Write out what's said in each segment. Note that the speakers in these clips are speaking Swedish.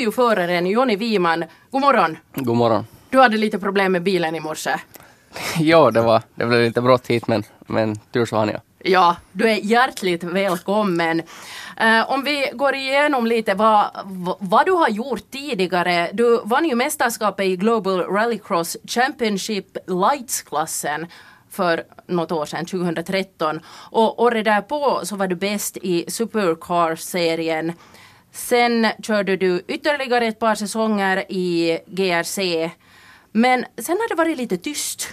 ju föraren Jonny Wiman. God morgon. God morgon. Du hade lite problem med bilen i morse. ja, det var, det blev lite brått hit men, men tur så hann jag. Ja, du är hjärtligt välkommen. Uh, om vi går igenom lite vad, vad du har gjort tidigare. Du vann ju mästerskapet i Global Rallycross Championship Lights-klassen för något år sedan, 2013. Och året därpå så var du bäst i Supercar-serien. Sen körde du ytterligare ett par säsonger i GRC. Men sen har det varit lite tyst.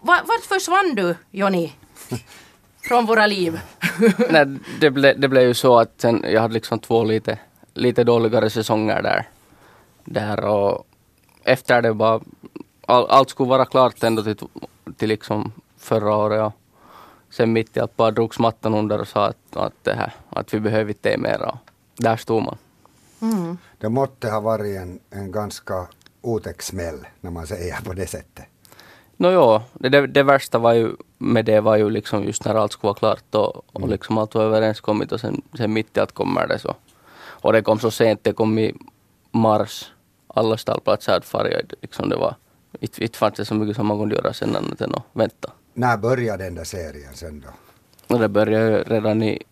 Vart försvann du, Jonny? Från våra liv? Nej, det, ble, det blev ju så att sen, jag hade liksom två lite, lite dåligare säsonger där. där och efter det bara, all, allt skulle vara klart ändå till, till liksom förra året. Och sen mitt i allt bara drogs mattan under och sa att, att, det här, att vi behöver inte mera. Där stod man. Mm. Det måtte ha varit en, en ganska otäck smäll när man säger på det sättet. No, ja, det, det, det, värsta var ju med det var ju liksom just när allt skulle vara klart och, och mm. liksom allt var överenskommet och sen, sen mitt i allt kommer det så. Och det kom så sent, det kom i mars. Alla stallplatser hade farit. Liksom det var, inte, inte fanns det så mycket som man kunde göra sen annat än att vänta. När började den där serien sen då? Och det började redan i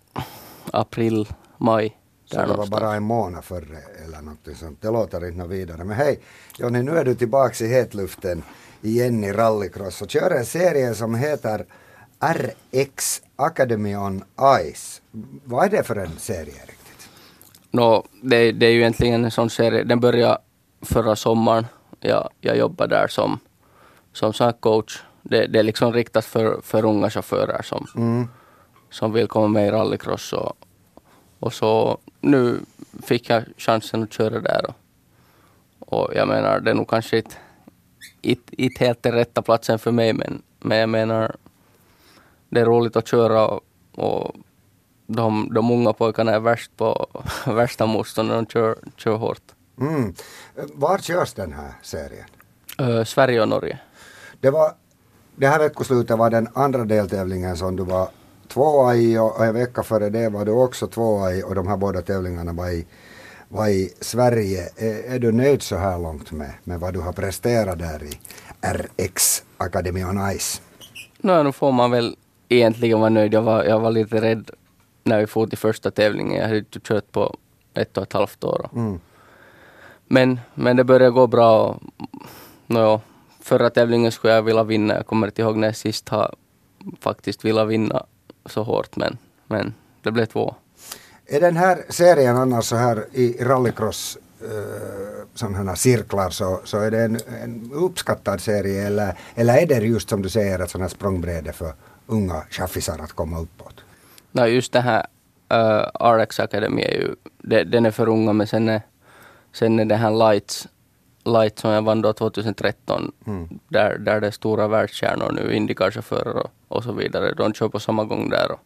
april, maj. Så det var bara en månad före eller något sånt. Det låter inte vidare. Men hej, Jonny, nu är du tillbaks i hetluften igen i rallycross och kör en serie som heter RX Academy on Ice. Vad är det för en serie riktigt? No, det, det är ju egentligen en sån serie, den började förra sommaren. Jag, jag jobbade där som, som sån coach. Det, det är liksom riktat för, för unga chaufförer som, mm. som vill komma med i rallycross. Och, och så nu fick jag chansen att köra där. Och, och jag menar, det är nog kanske inte inte helt den rätta platsen för mig men, men jag menar det är roligt att köra och, och de, de unga pojkarna är värst på värsta motståndet, de kör, kör hårt. Mm. Var körs den här serien? Uh, Sverige och Norge. Det, var, det här veckoslutet var den andra deltävlingen som du var tvåa i och en vecka före det var du också tvåa i och de här båda tävlingarna var i var i Sverige. Är, är, du nöjd så här långt med, med vad du har presterat där i RX Academy on Ice? No, nu får man väl egentligen vara nöjd. Jag var, jag var lite rädd när vi for till första tävlingen. Jag hade inte kört på ett och ett halvt år. Mm. Men, men det började gå bra. Och, no, förra tävlingen skulle jag vilja vinna. Jag kommer inte ihåg när jag sist har faktiskt velat vinna så hårt. Men, men det blev två. Är den här serien annars så här i rallycross uh, sådana här cirklar så, så är det en, en uppskattad serie eller, eller är det just som du säger ett sådant här språngbräde för unga chaffisar att komma uppåt? Nej, just det här uh, RX Academy är ju, det, den är för unga men sen är, sen är det här Lights, Light som jag vann då 2013, mm. där, där det är stora världsstjärnor nu, Indycar-chaufförer och, och så vidare. De kör på samma gång där. Och,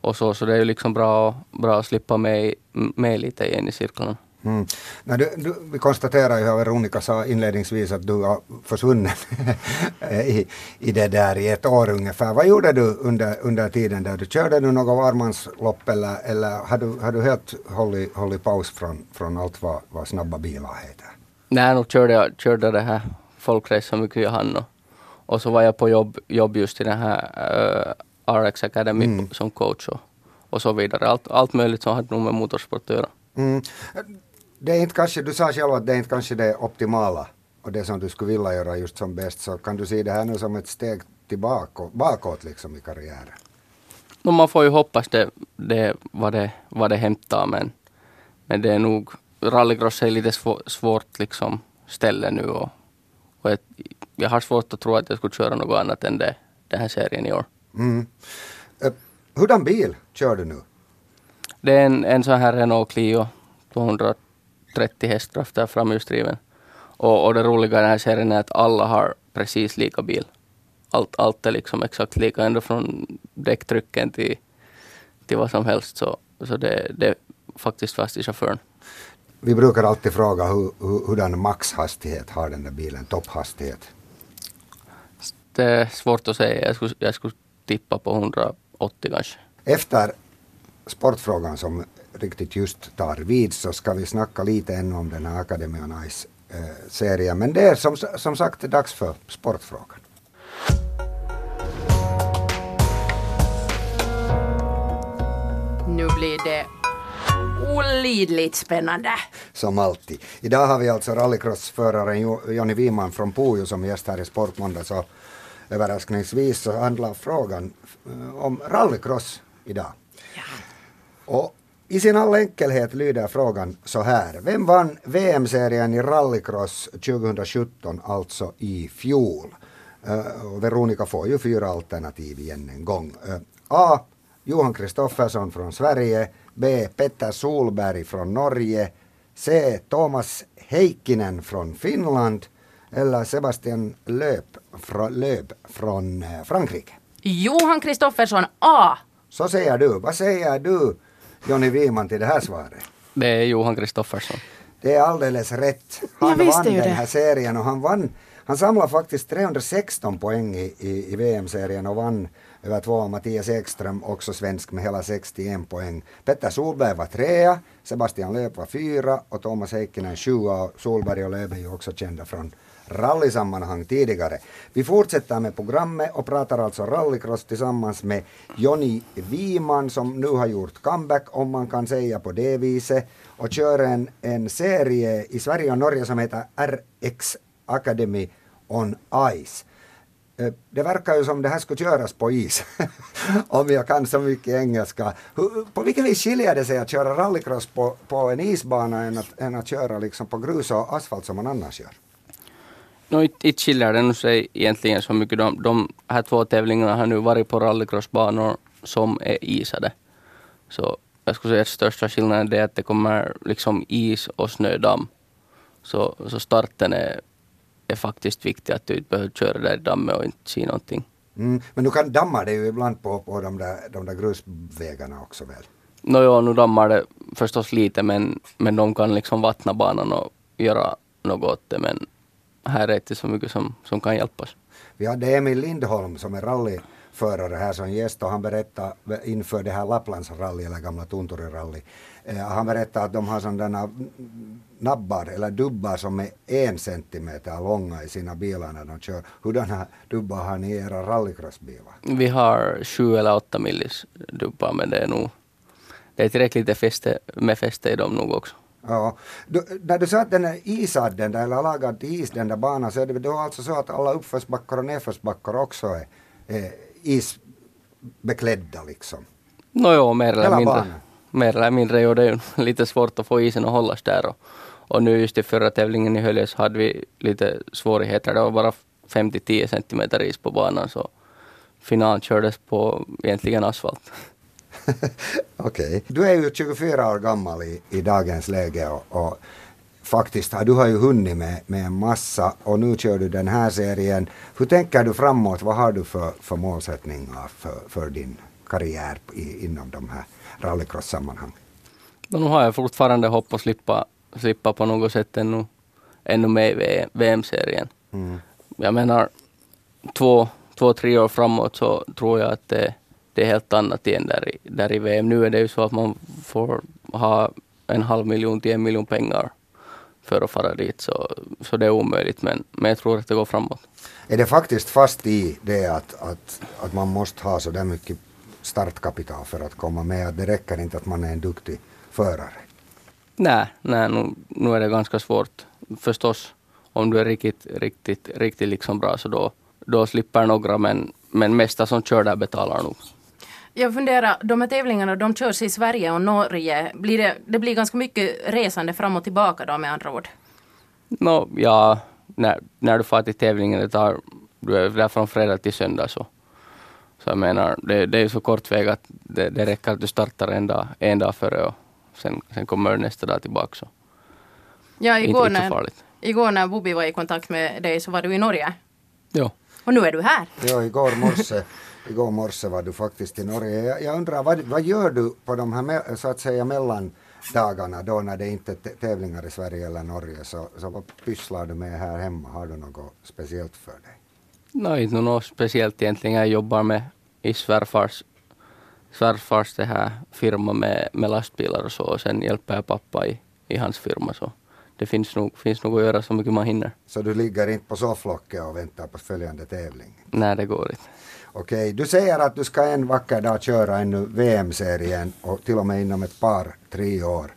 och så, så det är ju liksom bra, bra att slippa med, med lite igen i cirklarna. Mm. Du, du, vi konstaterar ju, Veronica sa inledningsvis att du har försvunnit i, i det där i ett år ungefär. Vad gjorde du under, under tiden där? Du körde du något varmanslopp eller, eller har, du, har du helt hållit, hållit paus från, från allt vad, vad snabba bilar heter? Nej, nu körde jag körde det här folkrace så mycket jag hann och, och så var jag på jobb, jobb just i den här uh, RX Academy mm. som coach och, och så vidare. Allt, allt möjligt som hade nog med motorsport att göra. Mm. Det är inte kanske, du sa själv att det är inte kanske det optimala och det som du skulle vilja göra just som bäst, så kan du se det här nu som ett steg tillbaka, bakåt liksom i karriären? No, man får ju hoppas det, det, vad, det vad det hämtar men, men det är nog, rallycross är lite svår, svårt liksom ställe nu och, och ett, jag har svårt att tro att jag skulle köra något annat än det, den här serien i år. Mm. Uh, hurdan bil kör du nu? Det är en, en sån här Renault Clio 230 hästkrafter framhjulsdriven. Och, och det roliga i den här serien är att alla har precis lika bil. Allt, allt är liksom exakt lika, ända från däcktrycken till, till vad som helst. Så, så det, det är faktiskt fast i chauffören. Vi brukar alltid fråga hur, hur, hurdan maxhastighet har den där bilen, topphastighet? Det är svårt att säga. Jag skulle, jag skulle tippa på 180 kanske. Efter sportfrågan som riktigt just tar vid så ska vi snacka lite ännu om den här Academy on Ice-serien. Men det är som, som sagt dags för sportfrågan. Nu blir det olidligt spännande. Som alltid. Idag har vi alltså rallycrossföraren Jonny Wiman från Pujo som gäst här i Sportmåndag. Så överraskningsvis så handlar frågan eh, om rallycross idag. Ja. Och i sin all enkelhet lyder frågan så här. Vem vann VM-serien i rallycross 2017, alltså i fjol? Uh, Veronica får ju fyra alternativ igen en gång. Uh, A. Johan Kristoffersson från Sverige. B. Petter Solberg från Norge. C. Thomas Heikkinen från Finland. Eller Sebastian Löp, fra, Löp från eh, Frankrike. Johan Kristoffersson A. Så säger du. Vad säger du, Jonny Wiman, till det här svaret? Det är Johan Kristoffersson. Det är alldeles rätt. Han vann den här serien och han vann han samlade faktiskt 316 poäng i, i, i VM-serien och vann över tvåa Mattias Ekström, också svensk med hela 61 poäng. Petter Solberg var trea, Sebastian Löf var fyra och Thomas Heikkinen sjua. Solberg och Löf är ju också kända från rallysammanhang tidigare. Vi fortsätter med programmet och pratar alltså rallycross tillsammans med Jonny Wiman som nu har gjort comeback om man kan säga på det viset och kör en, en serie i Sverige och Norge som heter RX Academy on Ice. Eh, det verkar ju som det här skulle köras på is, om jag kan så mycket engelska. På vilket vis skiljer det sig att köra rallycross på, på en isbana än att, än att köra liksom på grus och asfalt som man annars gör? No, inte skiljer det sig egentligen så mycket. De, de här två tävlingarna har nu varit på rallycrossbanor som är isade. Så jag skulle säga att största skillnaden är att det kommer liksom is och snödamm. Så, så starten är är faktiskt viktigt att du inte behöver köra där i dammet och inte se någonting. Mm, men du kan damma det ju ibland på, på de, där, de där grusvägarna också väl? Nåja, nu dammar det förstås lite men, men de kan liksom vattna banan och göra något åt det men här är det inte så mycket som, som kan hjälpas. Vi hade Emil Lindholm som är rallyförare här som gäst och han berättade inför det här Lapplandsrally eller gamla Tunturirally han berättade att de har sådana nabbar eller dubbar som är en centimeter långa i sina bilar när de kör. Hurdana dubbar har ni i era rallycrossbilar? Vi har sju eller åtta millis dubbar men det är nog det är tillräckligt fäste, med fäste i dem nog också. Ja. Du, när du sa att den är isad den där, eller lagad till is den där banan så är det då alltså så att alla uppförsbackar och nedförsbackar också är, är isbeklädda liksom? Nåjo, mer eller mindre. Banan mer eller mindre och det är lite svårt att få isen att hållas där. Och, och nu just i förra tävlingen i Höljes hade vi lite svårigheter. Det var bara 5-10 centimeter is på banan så finalen kördes på egentligen asfalt. Okej. Okay. Du är ju 24 år gammal i, i dagens läge och, och faktiskt du har ju hunnit med, med en massa och nu kör du den här serien. Hur tänker du framåt? Vad har du för, för målsättningar för, för din karriär i, inom de här rallycross-sammanhang? nu har jag fortfarande hopp att slippa, slippa på något sätt ännu, ännu med i VM-serien. Mm. Jag menar, två, två, tre år framåt så tror jag att det, det är helt annat igen där i, där i VM. Nu är det ju så att man får ha en halv miljon till en miljon pengar för att fara dit, så, så det är omöjligt. Men, men jag tror att det går framåt. Är det faktiskt fast i det att, att, att man måste ha så där mycket startkapital för att komma med. Det räcker inte att man är en duktig förare. Nej, nej nu, nu är det ganska svårt. Förstås, om du är riktigt, riktigt, riktigt liksom bra så då, då slipper några men, men mesta som kör där betalar nog. Jag funderar, de här tävlingarna de körs i Sverige och Norge. Blir det, det blir ganska mycket resande fram och tillbaka då med andra ord? No, ja, när, när du far till tävlingen, det tar, du är där från fredag till söndag så så jag menar, det, det är så kort väg att det, det räcker att du startar en dag, en dag före och sen, sen kommer du nästa dag tillbaka. Så. Ja, igår, inte, när, igår när Bobby var i kontakt med dig så var du i Norge. Ja. Och nu är du här. Ja, igår morse, igår morse var du faktiskt i Norge. Jag, jag undrar, vad, vad gör du på de här så att säga mellandagarna då när det inte är tävlingar i Sverige eller Norge? Så, så vad pysslar du med här hemma? Har du något speciellt för dig? No, inte något speciellt egentligen. Jag jobbar med i svärfars svärfars det här firma med, med lastbilar och så och sen hjälper jag pappa i, i hans firma. Så det finns nog, finns nog att göra så mycket man hinner. Så du ligger inte på sofflocket och väntar på följande tävling? Nej, det går inte. Okej, du säger att du ska en vacker dag köra ännu VM-serien och till och med inom ett par, tre år.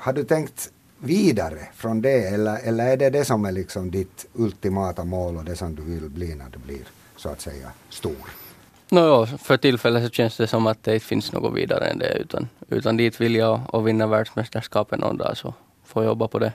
Har du tänkt vidare från det eller, eller är det det som är liksom ditt ultimata mål och det som du vill bli när du blir så att säga stor? No, för tillfället så känns det som att det inte finns något vidare än det utan, utan dit vill jag och vinna världsmästerskapen någon dag så får jag jobba på det.